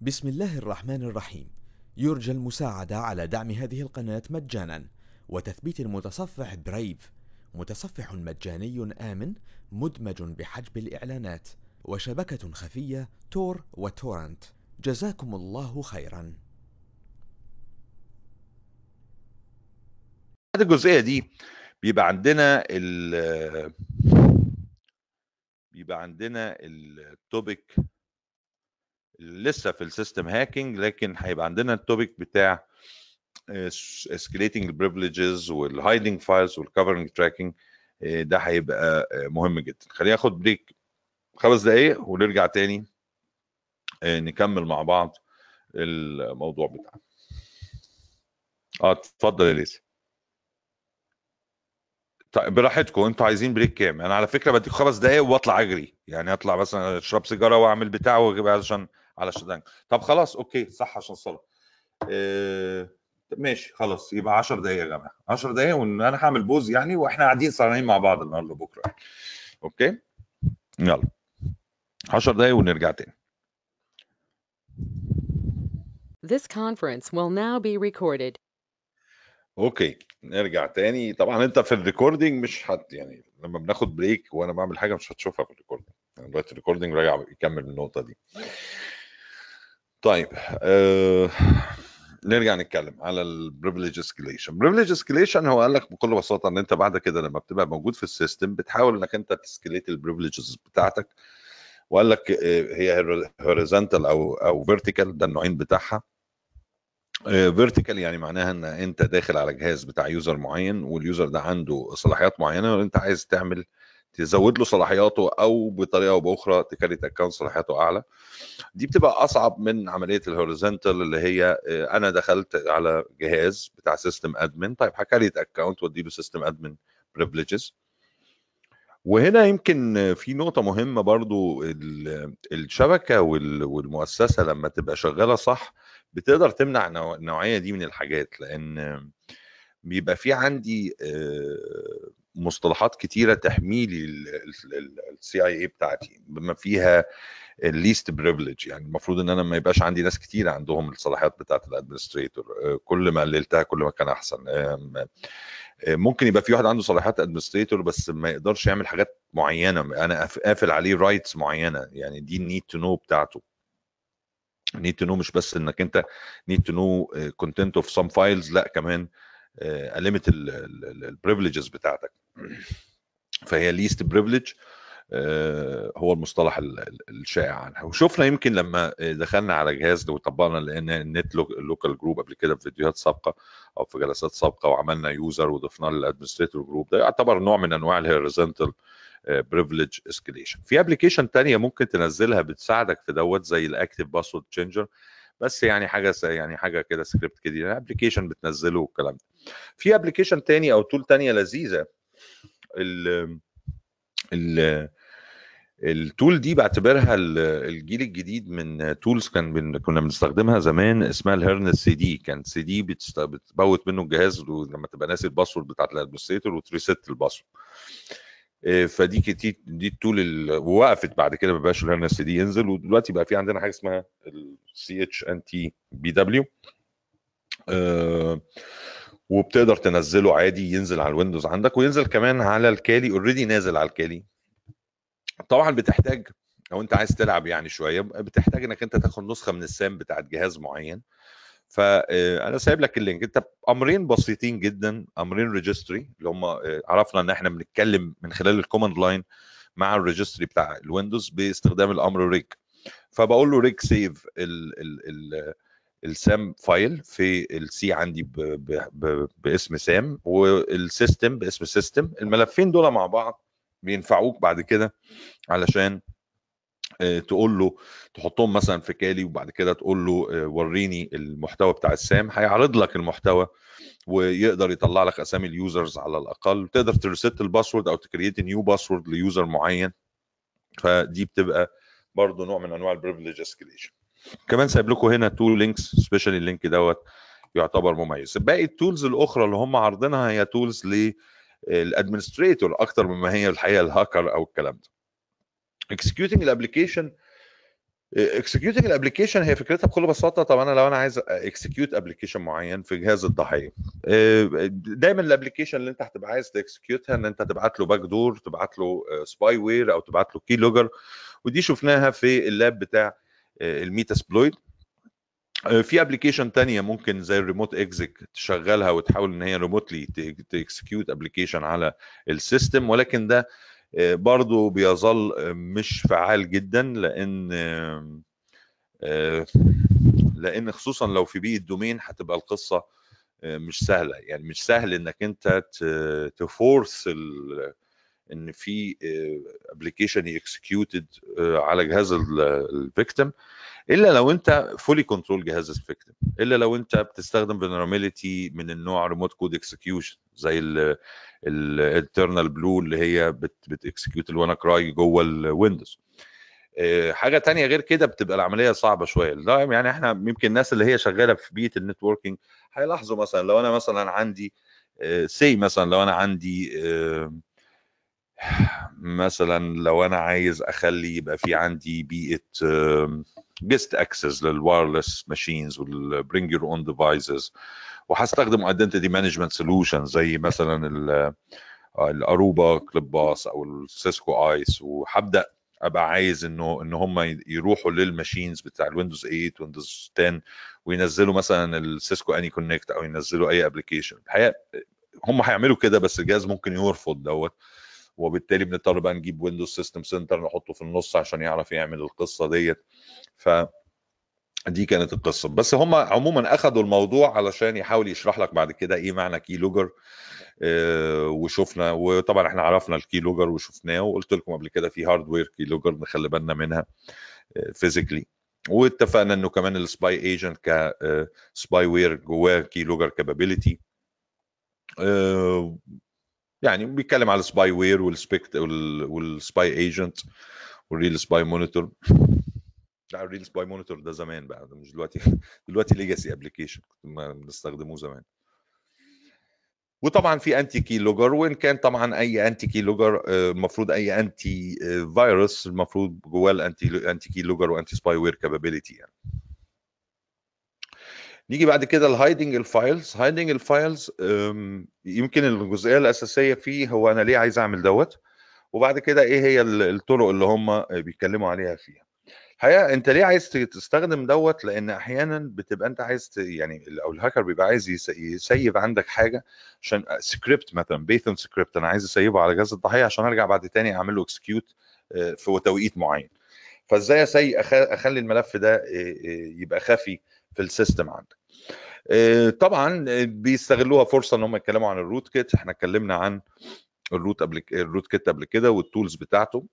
بسم الله الرحمن الرحيم. يرجى المساعدة على دعم هذه القناة مجانا. وتثبيت المتصفح برايف متصفح مجاني آمن مدمج بحجب الإعلانات. وشبكة خفية تور وتورنت. جزاكم الله خيرا. بعد الجزئية دي بيبقى عندنا ال بيبقى عندنا التوبيك لسه في السيستم هاكينج لكن هيبقى عندنا التوبيك بتاع escalating البريفليجز والهايدنج فايلز والكفرنج تراكنج ده هيبقى مهم جدا. خلينا ناخد بريك خمس دقايق ونرجع تاني نكمل مع بعض الموضوع بتاعنا. آه اتفضل يا ليسي. طيب براحتكم أنتوا عايزين بريك كام؟ أنا على فكرة بديك خمس دقايق وأطلع أجري. يعني أطلع مثلا أشرب سيجارة وأعمل بتاع وأجيب علشان علشان طب خلاص أوكي صح عشان الصلاه آه ماشي خلاص يبقى 10 دقايق يا جماعة. 10 دقايق وأنا هعمل بوز يعني وإحنا قاعدين سهرانين مع بعض النهارده بكره يعني. أوكي؟ يلا. 10 دقايق ونرجع تاني. This conference will now be recorded. أوكي نرجع تاني. طبعا أنت في الريكوردينج مش هت يعني لما بناخد بريك وأنا بعمل حاجة مش هتشوفها في الريكوردينج. يعني دلوقتي الريكوردينج راجع يكمل النقطة دي. طيب آه نرجع نتكلم على البريفليج اسكيليشن بريفليج اسكيليشن هو قال لك بكل بساطة إن أنت بعد كده لما بتبقى موجود في السيستم بتحاول إنك أنت تسكيليت البريفليجز بتاعتك. وقال لك هي هوريزونتال أو أو فيرتيكال ده النوعين بتاعها. فيرتيكال يعني معناها إن أنت داخل على جهاز بتاع يوزر معين واليوزر ده عنده صلاحيات معينة وأنت عايز تعمل تزود له صلاحياته أو بطريقة أو بأخرى تكريت اكونت صلاحياته أعلى. دي بتبقى أصعب من عملية الهوريزونتال اللي هي أنا دخلت على جهاز بتاع سيستم ادمن طيب هكريت اكونت وادي له سيستم ادمن بريفليجز وهنا يمكن في نقطة مهمة برضو الشبكة والمؤسسة لما تبقى شغالة صح بتقدر تمنع النوعية دي من الحاجات لأن بيبقى في عندي مصطلحات كتيرة تحمي لي السي اي اي بتاعتي بما فيها الليست بريفليج يعني المفروض إن أنا ما يبقاش عندي ناس كتير عندهم الصلاحيات بتاعت الادمنستريتور كل ما قللتها كل ما كان أحسن. ممكن يبقى في واحد عنده صلاحيات ادمنستريتور بس ما يقدرش يعمل حاجات معينة. أنا قافل عليه رايتس معينة. يعني دي النيد تو نو بتاعته. need to know مش بس إنك أنت need to know content of some files لأ كمان limit البريفليجز بتاعتك. فهي least privilege هو المصطلح الشائع عنها. وشفنا يمكن لما دخلنا على جهاز وطبقنا لأن النت لوكال جروب قبل كده في فيديوهات سابقة أو في جلسات سابقة وعملنا يوزر وضفنا للادمنستريتور جروب ده يعتبر نوع من أنواع الهوريزونتال بريفليج اسكيليشن في ابلكيشن تانية ممكن تنزلها بتساعدك في دوت زي الاكتيف باسورد تشينجر بس يعني حاجة يعني حاجة كده سكريبت كده ابلكيشن بتنزله والكلام ده. في ابلكيشن تاني أو تول تانية لذيذة. ال ال التول دي بعتبرها الجيل الجديد من تولز كان بن كنا بنستخدمها زمان اسمها الهيرنس سي دي. كان سي دي بتبوت منه الجهاز لما تبقى ناسي الباسورد بتاعت الادمنستريتور وتريست الباسورد. فدي كتير دي التول وقفت بعد كده ما بقاش الهيرنس دي ينزل. ودلوقتي بقى في عندنا حاجة اسمها السي اتش ان تي بي دبليو وبتقدر تنزله عادي ينزل على الويندوز عندك وينزل كمان على الكالي اوريدي نازل على الكالي. طبعا بتحتاج لو انت عايز تلعب يعني شوية بتحتاج انك انت تاخد نسخة من السام بتاعت جهاز معين. فانا سايب لك اللينك. انت أمرين بسيطين جدا أمرين ريجستري اللي هم عرفنا إن إحنا بنتكلم من خلال الكوماند لاين مع الريجستري بتاع الويندوز باستخدام الأمر ريج فبقول له ريج سيف ال ال ال السام فايل في السي عندي ب ب ب باسم سام والسيستم باسم سيستم الملفين دول مع بعض بينفعوك بعد كده علشان تقول له تحطهم مثلا في كالي وبعد كده تقول له وريني المحتوى بتاع السام هيعرض لك المحتوى ويقدر يطلع لك أسامي اليوزرز على الأقل. تقدر تريست الباسورد أو تكريت نيو باسورد ليوزر معين. فدي بتبقى برضه نوع من أنواع البريفليج اسكيليشن كمان سايب لكم هنا تو لينكس سبيشالي اللينك دوت يعتبر مميز. باقي التولز الأخرى اللي هم عارضينها هي تولز للادمنستريتور أكتر مما هي الحقيقة الهاكر أو الكلام ده. Executing الابلكيشن اكسكيوتنج الابلكيشن هي فكرتها بكل بساطة. طب أنا لو أنا عايز اكسكيوت ابلكيشن معين في جهاز الضحية آه، دايما الابلكيشن اللي أنت هتبقى عايز تكسكيوتها إن أنت تبعت له باك دور تبعت له سباي وير أو تبعت له كي لوجر ودي شفناها في اللاب بتاع الميتا سبلويد في ابلكيشن تانية ممكن زي الريموت اكزيك تشغلها وتحاول إن هي ريموتلي تكسكيوت ابلكيشن على السيستم ولكن ده آه، برضو بيظل آه، مش فعال جدا لأن آه، لأن خصوصا لو في بيئة دومين هتبقى القصة مش سهلة. يعني مش سهل إنك أنت تفورس إن في ابلكيشن اكسكيوتد على جهاز الفيكتيم إلا لو أنت فولي كنترول جهاز الفيكتيم إلا لو أنت بتستخدم فينراميلتي من النوع ريموت كود اكسكيوشن زي الانترنال بلو اللي هي بتكسكيوت الوانا كراي جوه الويندوز آه، حاجة تانية غير كده بتبقى العملية صعبة شوية. يعني إحنا يمكن الناس اللي هي شغالة في بيئة النتوركينج هيلاحظوا مثلا لو أنا مثلا عندي سي آه، مثلا لو أنا عندي آه، مثلا لو أنا عايز أخلي يبقى في عندي بيئة جيست اكسس للوايرلس ماشينز والبرينج يور اون ديفايسز وهستخدم ايدنتيتي مانجمنت سولوشن زي مثلا الأروبا كليب باس أو السيسكو ايس وهبدأ أبقى عايز إنه إن هم يروحوا للماشينز بتاع الويندوز 8 ويندوز 10 وينزلوا مثلا السيسكو اني كونكت أو ينزلوا أي ابلكيشن الحقيقة هم هيعملوا كده بس الجهاز ممكن يرفض دوت. وبالتالي بنضطر بقى نجيب ويندوز سيستم سنتر نحطه في النص عشان يعرف يعمل القصة ديت. ف دي كانت القصة. بس هم عموما اخذوا الموضوع علشان يحاول يشرح لك بعد كده إيه معنى كي لوجر آه، وشفنا وطبعا إحنا عرفنا الكي لوجر وشفناه وقلت لكم قبل كده في هاردوير كي لوجر نخلي بالنا منها فيزيكلي آه، واتفقنا إنه كمان السباي ايجنت كسباي وير جواه كي لوجر كابابيلتي يعني بيتكلم على السباي وير والسبيكت والسباي ايجنت والريل سباي مونيتور لا الريل سباي مونيتور ده زمان بقى ده مش دلوقتي. دلوقتي ليجاسي ابلكيشن كنا بنستخدموه زمان. وطبعا في انتي كي لوجر وإن كان طبعا أي انتي كي لوجر المفروض أي انتي فيروس المفروض جواه الانتي انتي كي لوجر وانتي سباي وير كابابيلتي يعني. نيجي بعد كده الهايدنج الفايلز هايدنج الفايلز يمكن الجزئية الأساسية فيه هو أنا ليه عايز أعمل دوت. وبعد كده إيه هي الطرق اللي هم بيتكلموا عليها فيها. الحقيقة أنت ليه عايز تستخدم دوت؟ لأن أحيانا بتبقى أنت عايز يعني أو الهاكر بيبقى عايز يسيب عندك حاجة عشان سكريبت مثلا بيثون سكريبت أنا عايز أسيبه على جهاز الضحية عشان أرجع بعد تاني اعمل له اكسكيوت آه، في توقيت معين. فإزاي أخلي الملف ده آه، آه، يبقى خفي؟ في السيستم عندك. آه، طبعا بيستغلوها فرصة إن هم يتكلموا عن الروت كيت. إحنا اتكلمنا عن الروت قبل الروت كيت قبل كده والتولز بتاعته.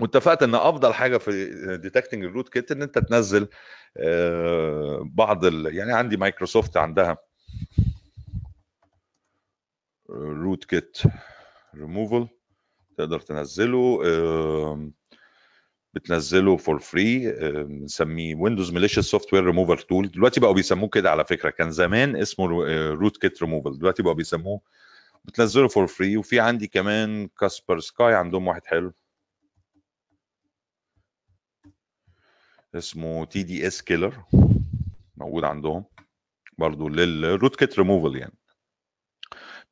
واتفقت إن أفضل حاجة في ديتكتنج الروت كيت إن أنت تنزل آه، بعض ال... يعني عندي مايكروسوفت عندها روت كيت ريموفل تقدر تنزله بتنزله فور فري بنسميه ويندوز ماليشيس سوفت وير ريموفر تول دلوقتي بقوا بيسموه كده على فكرة. كان زمان اسمه روت كيت ريموفل دلوقتي بقوا بيسموه بتنزله فور فري وفي عندي كمان كاسبر سكاي عندهم واحد حلو. اسمه تي دي اس كيلر موجود عندهم. برضو للروت كيت ريموفل يعني.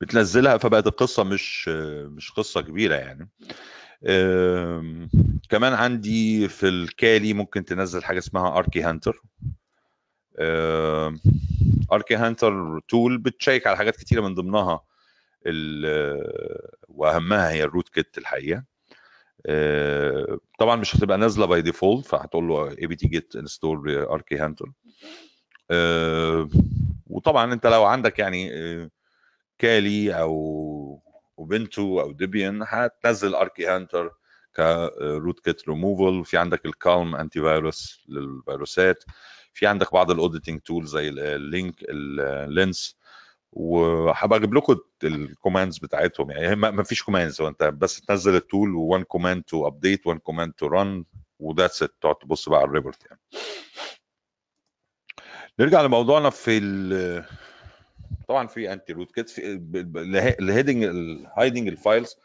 بتنزلها فبقت القصة مش مش قصة كبيرة يعني. كمان عندي في الكالي ممكن تنزل حاجة اسمها اركي هانتر اركي هانتر تول بتشيك على حاجات كتيرة من ضمنها وأهمها هي الروت كيت الحقيقة. طبعا مش هتبقى نازلة باي ديفولت فهتقول له اي بي تي جيت انستول اركي هانتر وطبعا أنت لو عندك يعني كالي أو وبنتو أو ديبيان هتنزل اركي هانتر كروت كيت ريموفل في عندك الكالم انتي فيروس للفيروسات. في عندك بعض الاوديتنج تولز زي اللينك اللينس وهبقى أجيب لكم الكوماندز بتاعتهم. يعني ما فيش كوماندز هو أنت بس تنزل التول و1 كوماند تو ابديت و1 كوماند تو رن وذاتس ات تقعد تبص بقى على الريبورت يعني. نرجع لموضوعنا في طبعا في انتي روت كيت في الهيدنج الهايدنج الفايلز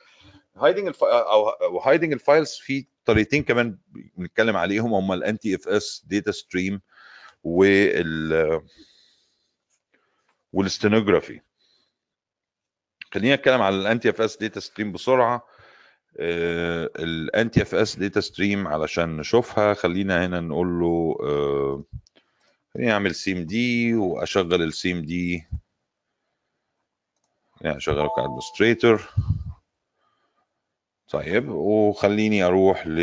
هايدنج أو هايدنج الفايلز في طريقتين كمان بنتكلم عليهم. هم الان تي اف اس داتا ستريم وال والستينوجرافي خلينا نتكلم على الان تي اف اس داتا ستريم بسرعة. الان تي اف اس داتا ستريم علشان نشوفها. خلينا هنا نقول له آه، خليني أعمل سيم دي وأشغل السيم دي يعني اشغله كأدمنستريتور. طيب وخليني أروح ل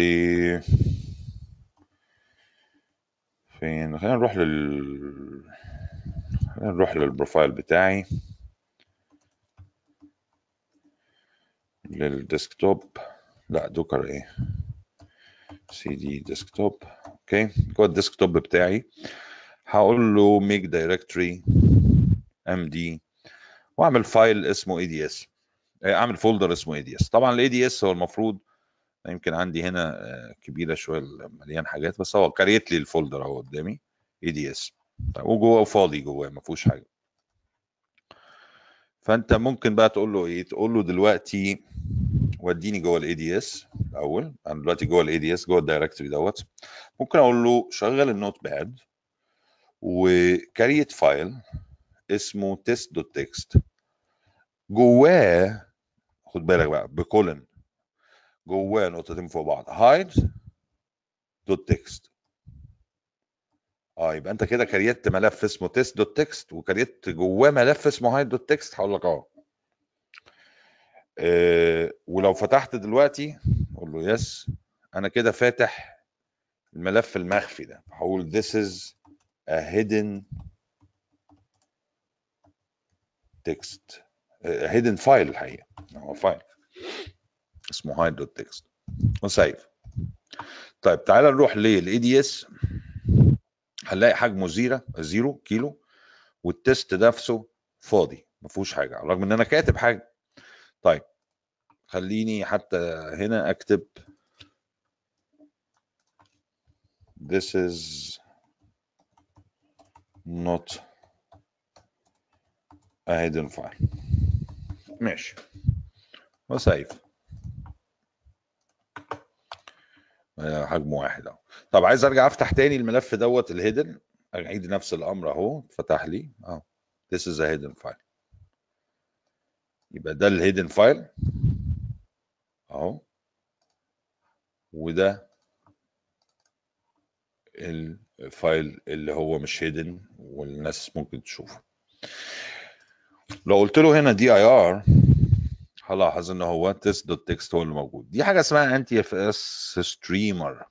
فين؟ خلينا نروح لل خلينا نروح للبروفايل بتاعي للديسكتوب. لا دوكر إيه؟ سي دي ديسكتوب. أوكي جوه الديسكتوب بتاعي. هقول له ميك دايركتوري ام دي واعمل فايل اسمه اي دي اس اعمل فولدر اسمه اي دي اس طبعا الاي دي اس هو المفروض يمكن عندي هنا آه، كبيرة شوية مليان حاجات بس هو كريت لي الفولدر اهو قدامي اي دي اس طيب وجوه فاضي جواه ما فيهوش حاجة. فأنت ممكن بقى تقول له إيه؟ تقول له دلوقتي وديني جوه الاي دي اس الأول. أنا دلوقتي جوه الاي دي اس جوه الدايركتوري دوت. ممكن أقول له شغل النوت باد وكريت فايل اسمه تيست دوت تكست جواه خد بالك بقى بكولن. جواه نقطتين فوق بعض. هايد دوت تكست. آه يبقى انت كده كريت ملف اسمه تيست دوت تكست وكريت جواه ملف اسمه هايد دوت تكست هقول لك آه ولو فتحت دلوقتي أقول له يس أنا كده فاتح الملف المخفي ده. هقول this is a hidden text. Hidden file الحقيقة. هو فايل اسمه hide.txt وسيف طيب تعالى نروح للاي دي اس هنلاقي حجمه زيرو زيرو كيلو والتست نفسه فاضي ما فيهوش حاجة على الرغم إن أنا كاتب حاجة. طيب خليني حتى هنا أكتب. This is not a hidden file. ماشي. وسيف آه، حجمه واحد أهو. طب عايز أرجع أفتح تاني الملف دوت الهيدن أعيد نفس الأمر أهو. فتح لي. أهو. This is a hidden file. يبقى ده الهيدن فايل أهو. وده الفايل اللي هو مش هيدن والناس ممكن تشوفه. لو قلت له هنا دي اي ار هلاحظ إن هو تيست دوت تكست هو اللي موجود. دي حاجة اسمها انتي اف اس ستريمر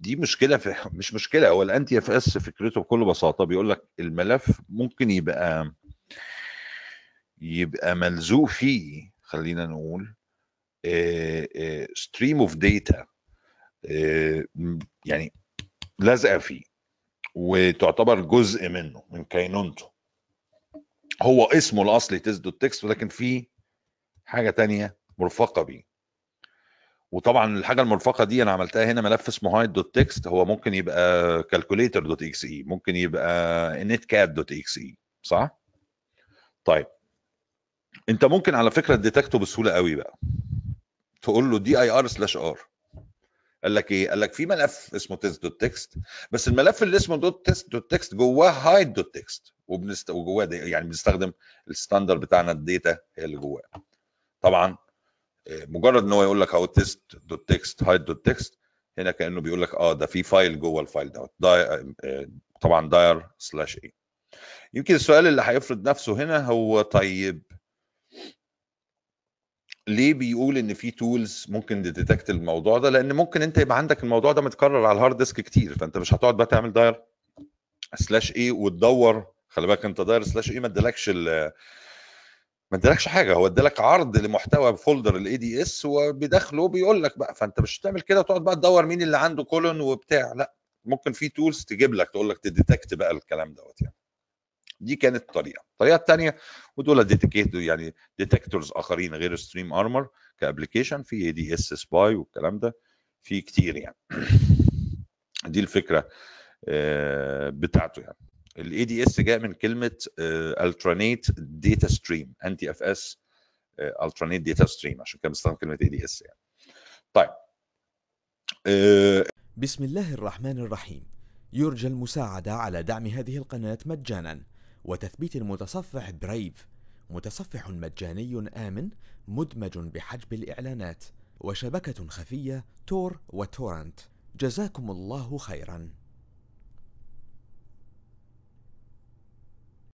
دي مشكلة في مش مشكلة هو الانتي اف اس فكرته بكل بساطة بيقول لك الملف ممكن يبقى يبقى ملزوق فيه خلينا نقول ستريم اوف داتا يعني لازقه فيه وتعتبر جزء منه من كينونته. هو اسمه الاصلي تيست دوت تكست ولكن فيه حاجة تانية مرفقة بيه. وطبعا الحاجة المرفقة دي أنا عملتها هنا ملف اسمه هايد دوت تكست. هو ممكن يبقى كالكوليتر دوت إكس إي ممكن يبقى نت كاد دوت إكس إي صح؟ طيب. أنت ممكن على فكرة تديتكته بسهولة قوي بقى. تقول له دي اي ار سلاش ار قال لك إيه؟ قال لك في ملف اسمه تيست دوت تكست بس الملف اللي اسمه دوت تيست دوت تكست جواه هايد دوت تكست. وبنست... وجواه يعني بنستخدم الستاندر بتاعنا الداتا هي اللي جواه. طبعا آه، مجرد إن هو يقول لك اهو تيست دوت تكست هايد دوت تكست هنا كأنه بيقول لك آه ده في فايل جوه الفايل دوت داي... آه، طبعا داير سلاش إيه يمكن السؤال اللي هيفرض نفسه هنا هو طيب ليه بيقول إن في تولز ممكن تديتكت الموضوع ده؟ لأن ممكن أنت يبقى عندك الموضوع ده متكرر على الهارد ديسك كتير فأنت مش هتقعد بقى تعمل داير سلاش إيه وتدور خلي بالك انت داير سلاش إيه ما ادالكش ال- ما ادالكش حاجة. هو ادالك عرض لمحتوى فولدر الاي دي اس وبيدخله بيقول لك بقى. فانت مش تعمل كده وتقعد بقى تدور مين اللي عنده كولون وبتاع. لا ممكن في تولز تجيب لك تقول لك تديتكت بقى الكلام دوت يعني. دي كانت الطريقة الطريقة الثانية ودول ديتكت يعني ديتكتورز آخرين غير ستريم ارمر كابلكيشن في اي دي اس سباي والكلام ده في كتير يعني. دي الفكرة آه، بتاعته يعني. الاي دي اس جاء من كلمة الترانيت داتا ستريم انتي اف اس الترانيت داتا ستريم عشان كده بستخدم كلمة اي دي اس يعني. طيب آه، بسم الله الرحمن الرحيم. يرجى المساعدة على دعم هذه القناة مجانا. وتثبيت المتصفح برايف متصفح مجاني آمن مدمج بحجب الإعلانات. وشبكة خفية تور وتورنت. جزاكم الله خيرا.